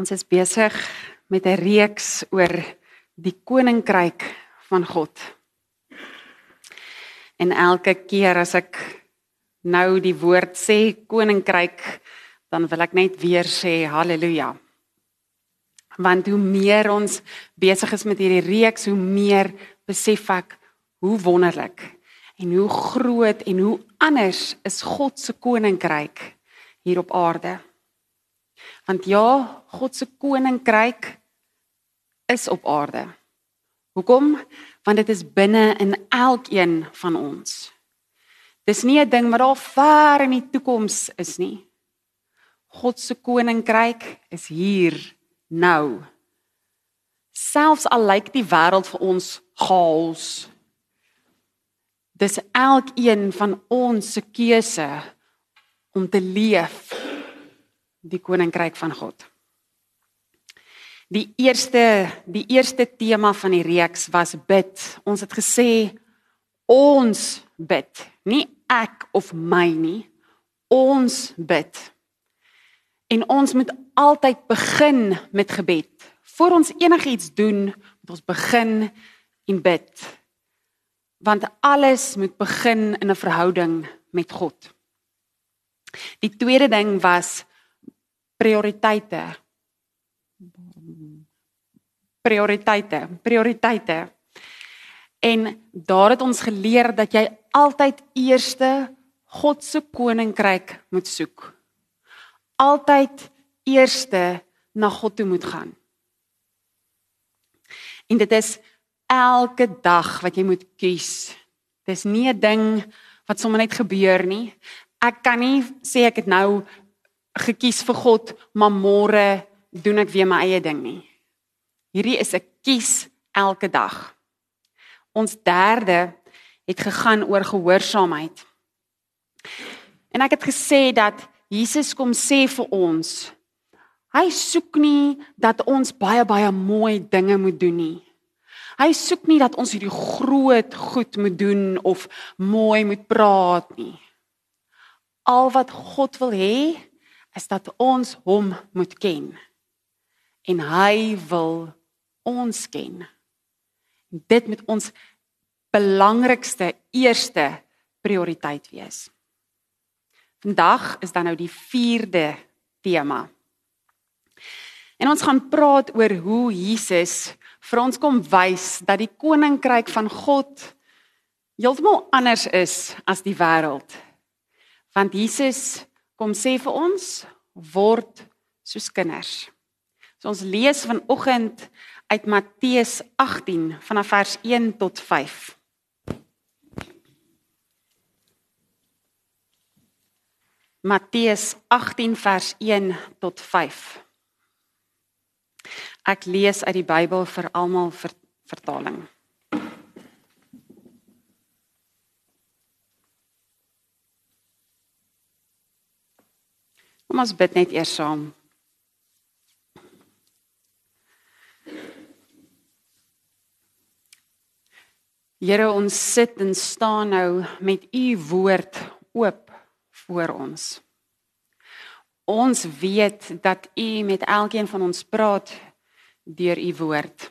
Ons is besig met 'n reeks oor die koninkryk van God. En elke keer as ek nou die woord sê koninkryk, dan wil ek net weer sê haleluja. Want hoe meer ons besig is met hierdie reeks, hoe meer besef ek hoe wonderlik en hoe groot en hoe anders is God se koninkryk hier op aarde. Want ja, God se koninkryk is op aarde. Hoekom? Want dit is binne in elkeen van ons. Dis nie 'n ding wat daar ver in die toekoms is nie. God se koninkryk is hier nou. Selfs al lyk die wêreld vir ons chaos. Dis elkeen van ons se keuse om te leef die koninkryk van God. Die eerste die eerste tema van die reeks was bid. Ons het gesê ons bid, nie ek of my nie. Ons bid. En ons moet altyd begin met gebed. Voor ons enigiets doen, moet ons begin en bid. Want alles moet begin in 'n verhouding met God. Die tweede ding was prioriteite. Prioriteite, prioriteite. En daar het ons geleer dat jy altyd eerste God se koninkryk moet soek. Altyd eerste na God toe moet gaan. En dit is elke dag wat jy moet kies. Dis nie 'n ding wat sommer net gebeur nie. Ek kan nie sê ek het nou gekies vir God, maar môre doen ek weer my eie ding nie. Hierdie is 'n kies elke dag. Ons derde het gegaan oor gehoorsaamheid. En ek het gesê dat Jesus kom sê vir ons, hy soek nie dat ons baie baie mooi dinge moet doen nie. Hy soek nie dat ons hierdie groot goed moet doen of mooi moet praat nie. Al wat God wil hê, is dat ons hom moet ken. En hy wil ons ken. Dit moet ons belangrikste eerste prioriteit wees. Vandag is dan nou die 4de tema. En ons gaan praat oor hoe Jesus vir ons kom wys dat die koninkryk van God heeltemal anders is as die wêreld. Want Jesus kom sê vir ons word soos kinders. So ons lees vanoggend uit Matteus 18 vanaf vers 1 tot 5. Matteus 18 vers 1 tot 5. Ek lees uit die Bybel vir almal ver, Kom ons bid net eers saam. Here ons sit en staan nou met u woord oop voor ons. Ons weet dat u met elkeen van ons praat deur u woord.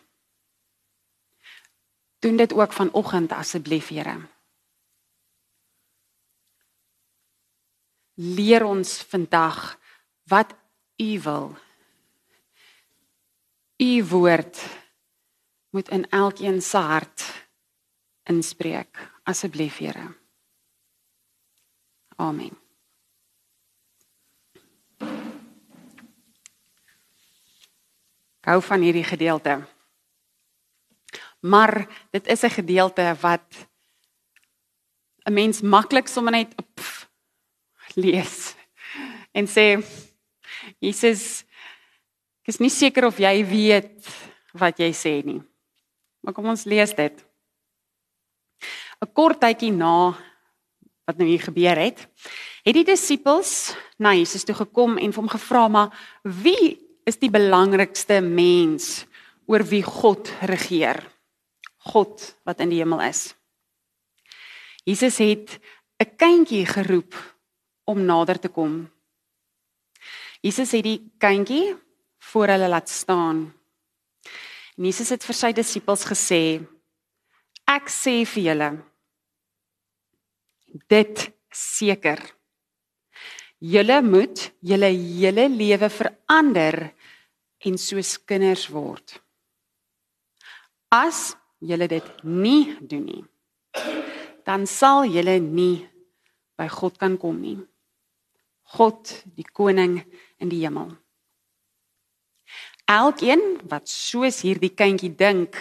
Doen dit ook vanoggend asseblief, Here. Leer ons vandag wat u wil. U woord moet in elkeen se hart inspreek asseblief Here. Amen. Gou van hierdie gedeelte. Maar dit is 'n gedeelte wat 'n mens maklik sommer net pff, lees en sê Jesus ek is nie seker of jy weet wat jy sê nie. Maar kom ons lees dit. 'n Kort tydjie na wat nou hier gebeur het, het die disippels na Jesus toe gekom en hom gevra maar wie is die belangrikste mens oor wie God regeer? God wat in die hemel is. Jesus het 'n kindjie geroep om nader te kom. Jesus het die kindjie voor hulle laat staan. En Jesus het vir sy disippels gesê: Ek sê vir julle dit seker. Julle moet julle hele lewe verander en soos kinders word. As julle dit nie doen nie, dan sal julle nie by God kan kom nie. God, die koning in die hemel. Elkeen wat soos hierdie kindjie dink,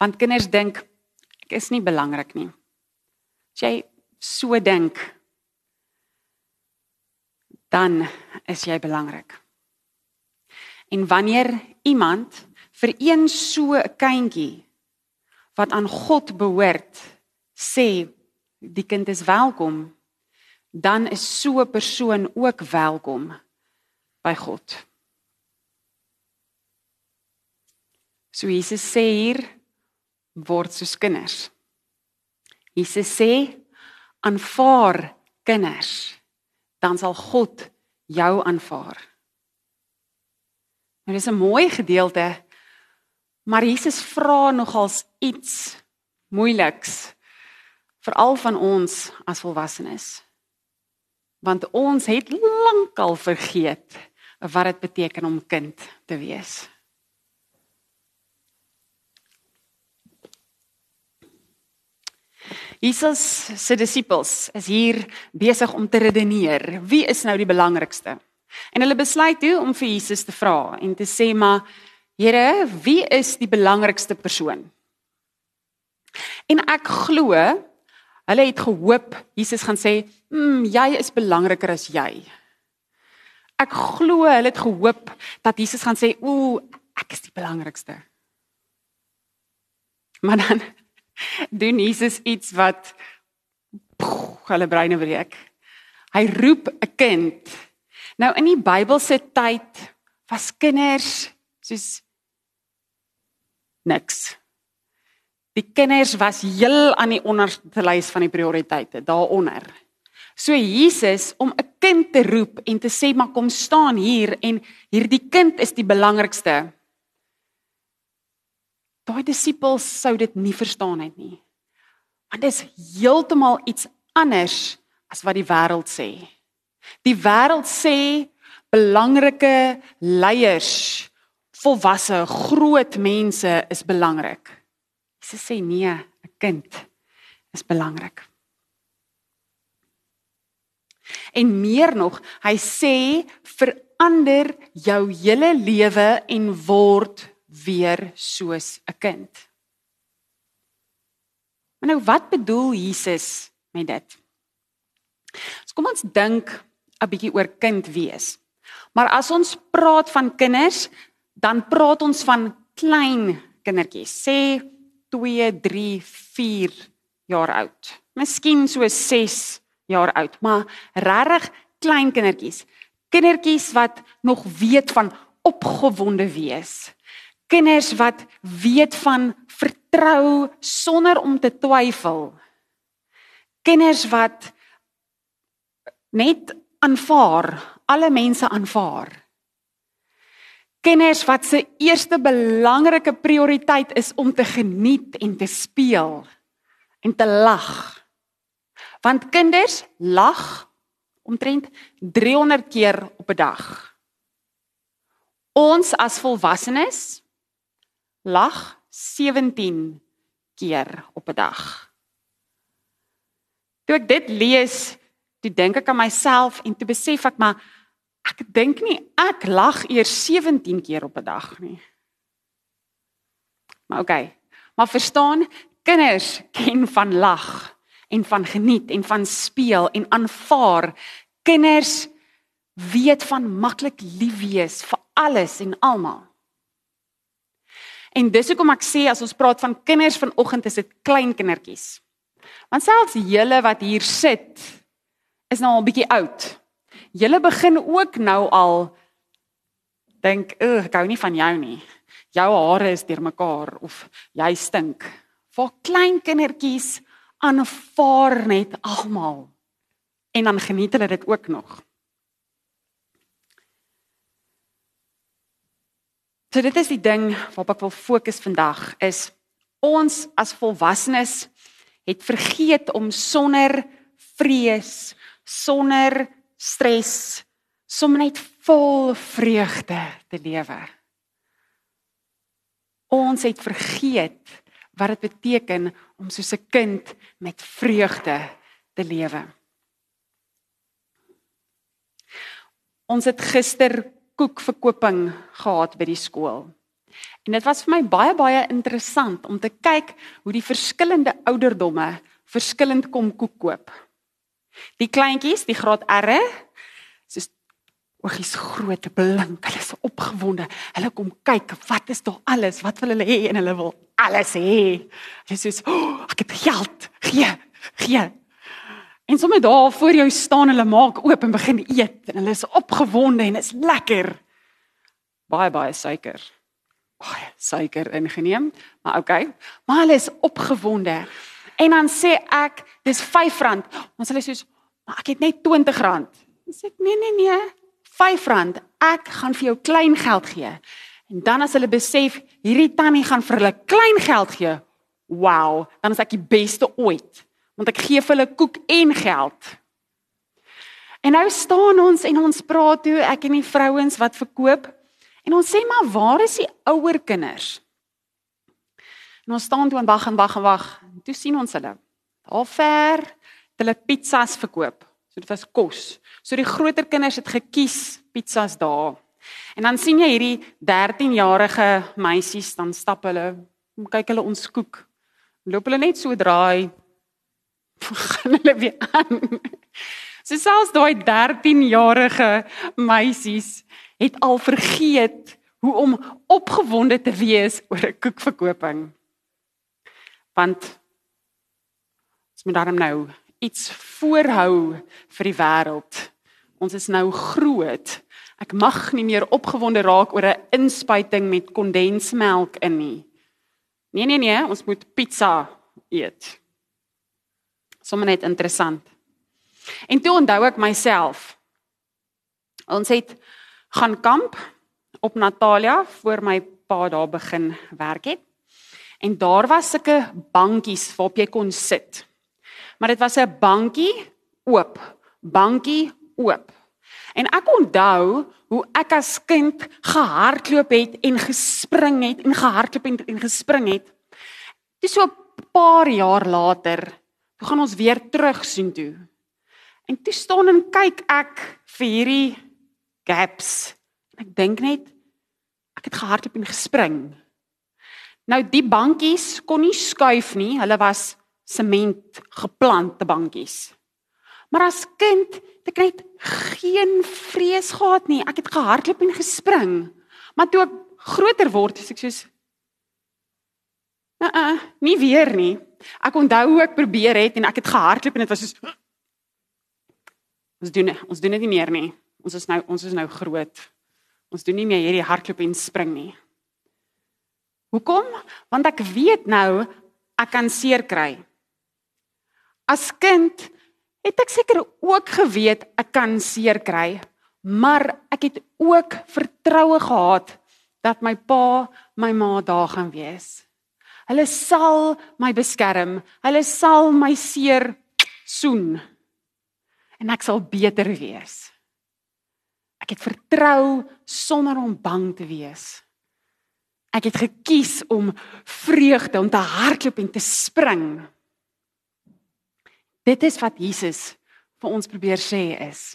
want kinders dink ek is nie belangrik nie. As jy so dink, dan is jy belangrik. En wanneer iemand vir een so 'n kindjie wat aan God behoort sê die kind is welkom, dan is so 'n persoon ook welkom by God. So Jesus sê hier word soos kinders. Jesus sê aanvaar kinders, dan sal God jou aanvaar. Nou dis 'n mooi gedeelte. Maar Jesus vra nogals iets moeiliks veral van ons as volwassenes. Want ons het lankal vergeet wat dit beteken om kind te wees. Jesus se disippels is hier besig om te redeneer. Wie is nou die belangrikste? En hulle besluit toe om vir Jesus te vra en te sê maar Here, wie is die belangrikste persoon? En ek glo hulle het gehoop Jesus gaan sê, "Mm, jy is belangriker as jy." Ek glo hulle het gehoop dat Jesus gaan sê, "Ooh, ek is die belangrikste." Maar dan doen Jesus iets wat poh, hulle breine breek. Hy roep 'n kind Nou in die Bybelse tyd was kinders soos niks. Die kinders was heel aan die onderste lys van die prioriteite, daaronder. So Jesus om 'n kind te roep en te sê maar kom staan hier en hierdie kind is die belangrikste. Daai disippels sou dit nie verstaan het nie. Want dit is heeltemal iets anders as wat die wêreld sê. Die wêreld sê belangrike leiers, volwasse, groot mense is belangrik. Jesus sê nee, 'n kind is belangrik. En meer nog, hy sê verander jou hele lewe en word weer soos 'n kind. Maar nou wat bedoel Jesus met dit? So kom ons dink 'n bietjie oor kind wees. Maar as ons praat van kinders, dan praat ons van klein kindertjies, sê 2, 3, 4 jaar oud. Miskien so 6 jaar oud, maar regtig klein kindertjies. Kindertjies wat nog weet van opgewonde wees. Kinders wat weet van vertrou sonder om te twyfel. Kinders wat net aanvaar, alle mense aanvaar. Kenners wat se eerste belangrike prioriteit is om te geniet en te speel en te lag. Want kinders lag omtrent 300 keer op 'n dag. Ons as volwassenes lag 17 keer op 'n dag. Toe ek dit lees, toe dink ek aan myself en toe besef ek maar ek dink nie ek lag eers 17 keer op 'n dag nie. Maar okay. Maar verstaan, kinders ken van lag en van geniet en van speel en aanvaar. Kinders weet van maklik lief wees vir alles en almal. En dis hoekom ek sê as ons praat van kinders vanoggend is dit klein kindertjies. Want selfs julle wat hier sit, is nou al bietjie oud. Julle begin ook nou al dink, "Ag, ek hou nie van jou nie. Jou hare is deurmekaar of jy stink." Vir klein kindertjies aanvaar net almal en dan geniet hulle dit ook nog. So dit is die ding waarop ek wil fokus vandag is ons as volwassenes het vergeet om sonder vrees, sonder stres, sommer net vol vreugde te lewe. Ons het vergeet wat dit beteken om soos 'n kind met vreugde te lewe. Ons het gister koekverkoping gehad by die skool. En dit was vir my baie baie interessant om te kyk hoe die verskillende ouderdomme verskillend kom koek koop. Die kleintjies, die graad R, soos oogies groot blink, hulle is opgewonde. Hulle kom kyk, wat is daar alles? Wat wil hulle hê en hulle wil alles hê. Hulle sê, oh, "Ek het geld. Gee, gee." En sommer daar voor jou staan hulle maak oop en begin eet en hulle is opgewonde en is lekker. Baie baie suiker. Baie suiker ingeneem, maar okay. Maar hulle is opgewonde. En dan sê ek, dis R5. Ons hulle sê, "Maar ek het net R20." Sê ek, "Nee, nee, nee. R5. Ek gaan vir jou klein geld gee." En dan as hulle besef hierdie tannie gaan vir hulle klein geld gee, wow, dan is ek die beste ooit. Want ek gee vir hulle koek en geld. En nou staan ons en ons praat toe ek en die vrouens wat verkoop en ons sê maar waar is die ouer kinders? En ons staan toe en wag en wag en wag. Toe sien ons hulle. Daar ver, hulle pizzas verkoop. So dit was kos. So die groter kinders het gekies pizzas daar. En dan sien jy hierdie 13-jarige meisies dan stap hulle, kyk hulle ons koek. Loop hulle net so draai. gaan hulle weer aan. So selfs daai 13-jarige meisies het al vergeet hoe om opgewonde te wees oor 'n koekverkoping. Want ons moet daarom nou iets voorhou vir die wêreld. Ons is nou groot. Ek mag nie meer opgewonde raak oor 'n inspuiting met kondensmelk in nie. Nee nee nee, ons moet pizza eet. Sommige net interessant. En toe onthou ek myself. Ons het gaan kamp op Natalia voor my pa daar begin werk het. En daar was sulke bankies waarop jy kon sit. Maar dit was 'n bankie oop, bankie oop. En ek onthou hoe ek as kind gehardloop het en gespring het en gehardloop en, en gespring het. Dis so 'n paar jaar later, toe gaan ons weer terug sien toe. En toe staan en kyk ek vir hierdie gaps. Ek dink net ek het gehardloop en gespring. Nou die bankies kon nie skuif nie, hulle was sement geplante bankies. Maar as kind het ek net geen vrees gehad nie. Ek het gehardloop en gespring. Maar toe ek groter word, is ek soos Uh uh, nie weer nie. Ek onthou hoe ek probeer het en ek het gehardloop en dit was soos Ons doen ons doen dit nie meer nie. Ons is nou ons is nou groot. Ons doen nie meer hierdie hardloop en spring nie. Hoekom? Want ek weet nou ek kan seer kry. As kind het ek seker ook geweet ek kan seer kry, maar ek het ook vertroue gehad dat my pa, my ma daar gaan wees. Hulle sal my beskerm. Hulle sal my seer soen. En ek sal beter wees. Ek het vertrou sonder om bang te wees. Ek het gekies om vreugde om te hardloop en te spring. Dit is wat Jesus vir ons probeer sê is.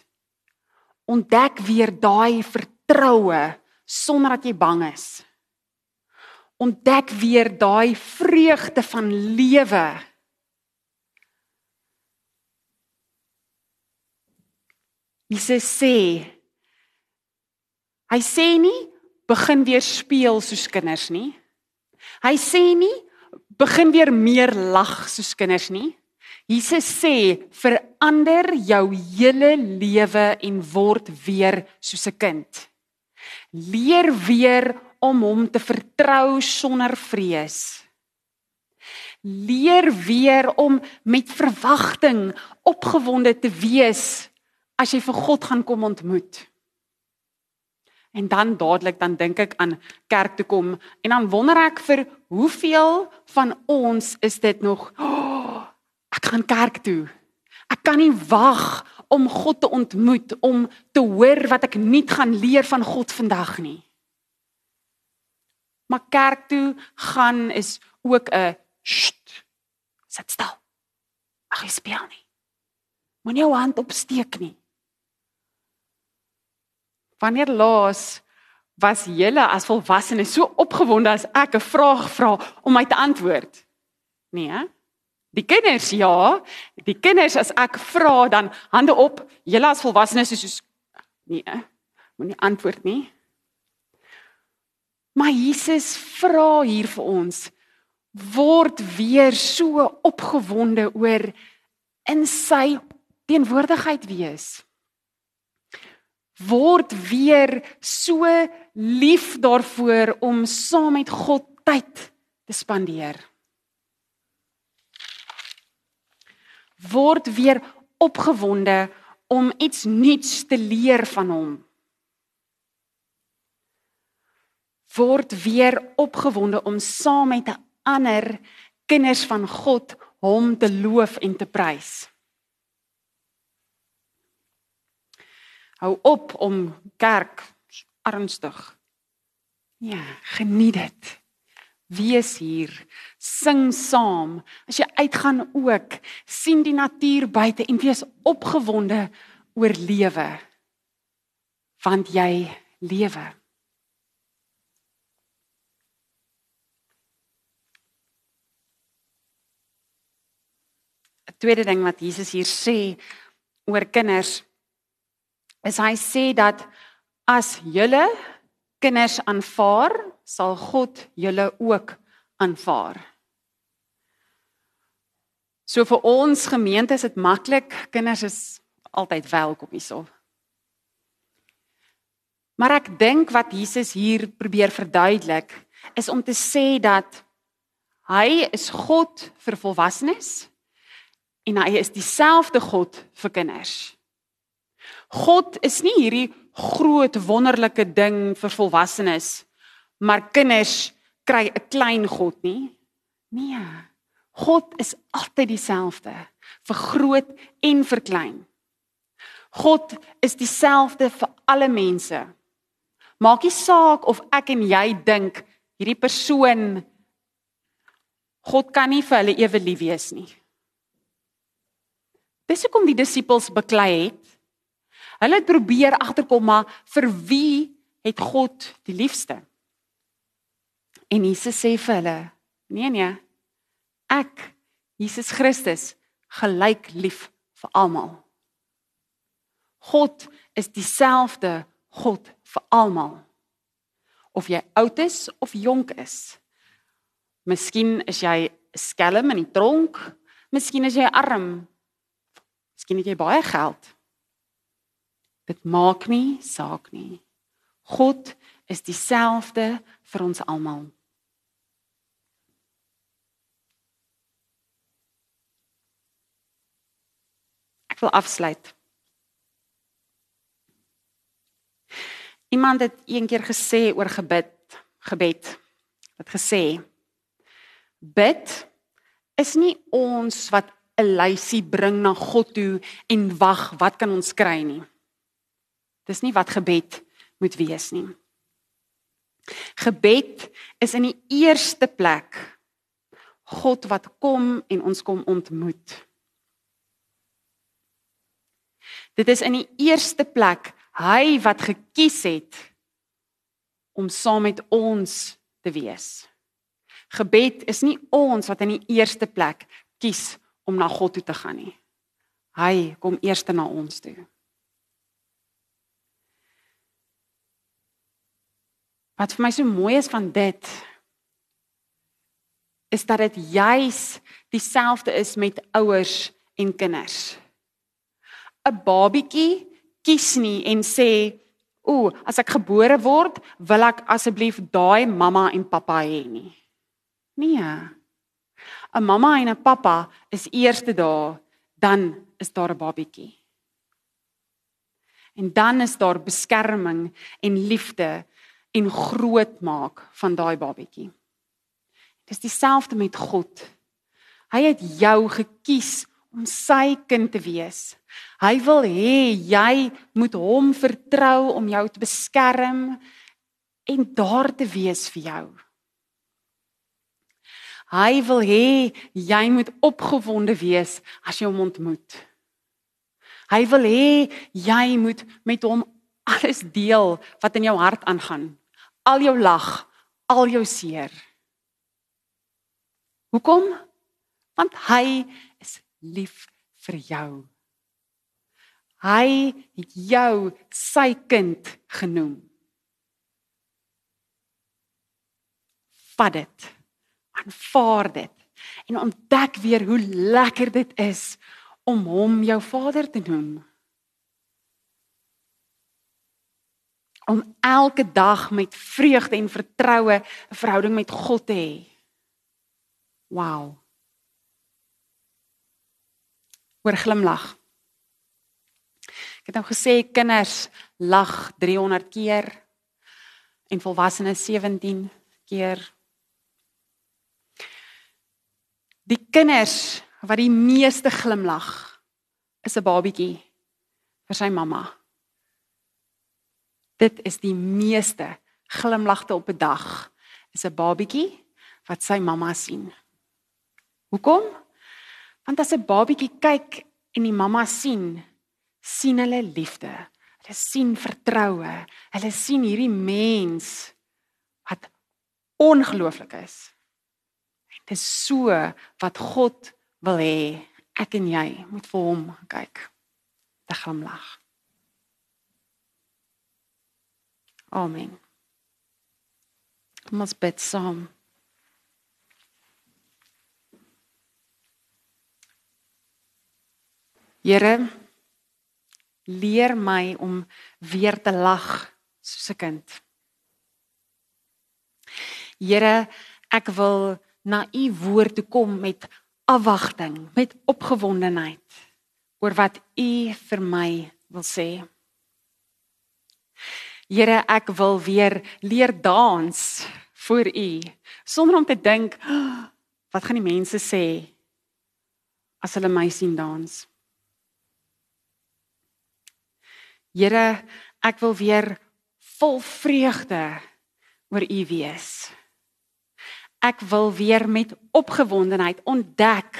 Ontdek weer daai vertroue sonder dat jy bang is. Ontdek weer daai vreugde van lewe. Jesus sê Hy sê nie begin weer speel soos kinders nie. Hy sê nie begin weer meer lag soos kinders nie. Jesus sê verander jou hele lewe en word weer soos 'n kind. Leer weer om hom te vertrou sonder vrees. Leer weer om met verwagting opgewonde te wees as jy vir God gaan kom ontmoet. En dan dadelik dan dink ek aan kerk toe kom en dan wonder ek vir hoeveel van ons is dit nog oh, ek gaan kerk toe. Ek kan nie wag om God te ontmoet, om te hoor wat ek nuut gaan leer van God vandag nie. Maar kerk toe gaan is ook 'n sit stil. Mag jy speel nie. Moenie jou hand opsteek nie. Wanneer laas was julle as volwassenes so opgewonde as ek 'n vraag vra om my te antwoord? Nee, hè? Die kinders ja, die kinders as ek vra dan hande op, julle as volwassenes is soos nee, moenie antwoord nie. Maar Jesus vra hier vir ons word weer so opgewonde oor in sy teenwoordigheid wees. Word weer so lief daarvoor om saam met God tyd te spandeer. Word weer opgewonde om iets nuuts te leer van hom. Word weer opgewonde om saam met 'n ander kinders van God hom te loof en te prys. Hou op om kerk ernstig. Ja, geniet dit. Wees hier, sing saam. As jy uitgaan ook, sien die natuur buite en wees opgewonde oor lewe. Want jy lewe. tweede ding wat Jesus hier sê oor kinders is hy sê dat as julle kinders aanvaar, sal God julle ook aanvaar. So vir ons gemeente is dit maklik, kinders is altyd welkom hierso. Maar ek dink wat Jesus hier probeer verduidelik is om te sê dat hy is God vir volwassenes en hy is dieselfde God vir kinders. God is nie hierdie groot wonderlike ding vir volwassenes, maar kinders kry 'n klein God nie. Nee. God is altyd dieselfde vir groot en vir klein. God is dieselfde vir alle mense. Maak nie saak of ek en jy dink hierdie persoon God kan nie vir hulle ewe lief wees nie. Dis hoekom die disippels beklei het. Hulle het probeer agterkom maar vir wie het God die liefste? En Jesus sê vir hulle: "Nee nee. Ek, Jesus Christus, gelyk lief vir almal." God is dieselfde God vir almal. Of jy oud is of jonk is. Miskien is jy skelm in die tronk, miskien is jy arm Miskien het jy baie geld. Dit maak nie saak nie. God is dieselfde vir ons almal. Ek wil afsluit. Iemand het eendag gesê oor gebed, gebed. Het gesê: Bid is nie ons wat 'n lysie bring na God toe en wag, wat kan ons kry nie. Dis nie wat gebed moet wees nie. Gebed is in die eerste plek God wat kom en ons kom ontmoet. Dit is in die eerste plek hy wat gekies het om saam met ons te wees. Gebed is nie ons wat in die eerste plek kies om na God toe te gaan nie. Hy kom eers na ons toe. Wat vir my so mooi is van dit is dat dit juis dieselfde is met ouers en kinders. 'n Babietjie kies nie en sê, "O, as ek gebore word, wil ek asseblief daai mamma en pappa hê nie." Nee. 'n mamma en 'n pappa is eerste daar, dan is daar 'n babietjie. En dan is daar beskerming en liefde en grootmaak van daai babatjie. Dis dieselfde met God. Hy het jou gekies om sy kind te wees. Hy wil hê jy moet hom vertrou om jou te beskerm en daar te wees vir jou. Hy wil hê jy moet opgewonde wees as jy hom ontmoet. Hy wil hê jy moet met hom alles deel wat in jou hart aangaan. Al jou lag, al jou seer. Hoekom? Want hy is lief vir jou. Hy het jou sy kind genoem. Vat dit. Aanvaar dit en ontdek weer hoe lekker dit is om hom jou vader te noem. Om elke dag met vreugde en vertroue 'n verhouding met God te hê. Wow. Oor glimlag. Ek het nou gesê kinders lag 300 keer en volwassenes 17 keer. Die kinders wat die meeste glimlag is 'n babietjie vir sy mamma. Dit is die meeste glimlagte op 'n dag is 'n babietjie wat sy mamma sien. Hoekom? Want as 'n babietjie kyk en die mamma sien, sien hulle liefde. Hulle sien vertroue. Hulle sien hierdie mens wat ongelooflik is. Dit is so wat God wil hê ek en jy moet vir hom kyk. Te glimlag. Amen. Kom ons bid saam. Here leer my om weer te lag soos 'n kind. Here, ek wil na u woord toe kom met afwagting, met opgewondenheid oor wat U vir my wil sê. Here, ek wil weer leer dans vir U sonder om te dink wat gaan die mense sê as hulle my sien dans. Here, ek wil weer vol vreugde oor U wees ek wil weer met opgewondenheid ontdek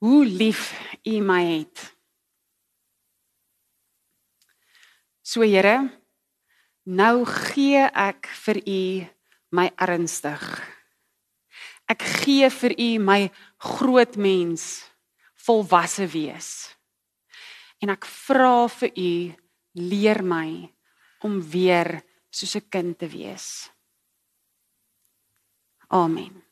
hoe lief U my het. So Here, nou gee ek vir U my ernstig. Ek gee vir U my groot mens volwasse wees. En ek vra vir U leer my om weer soos 'n kind te wees. Amen.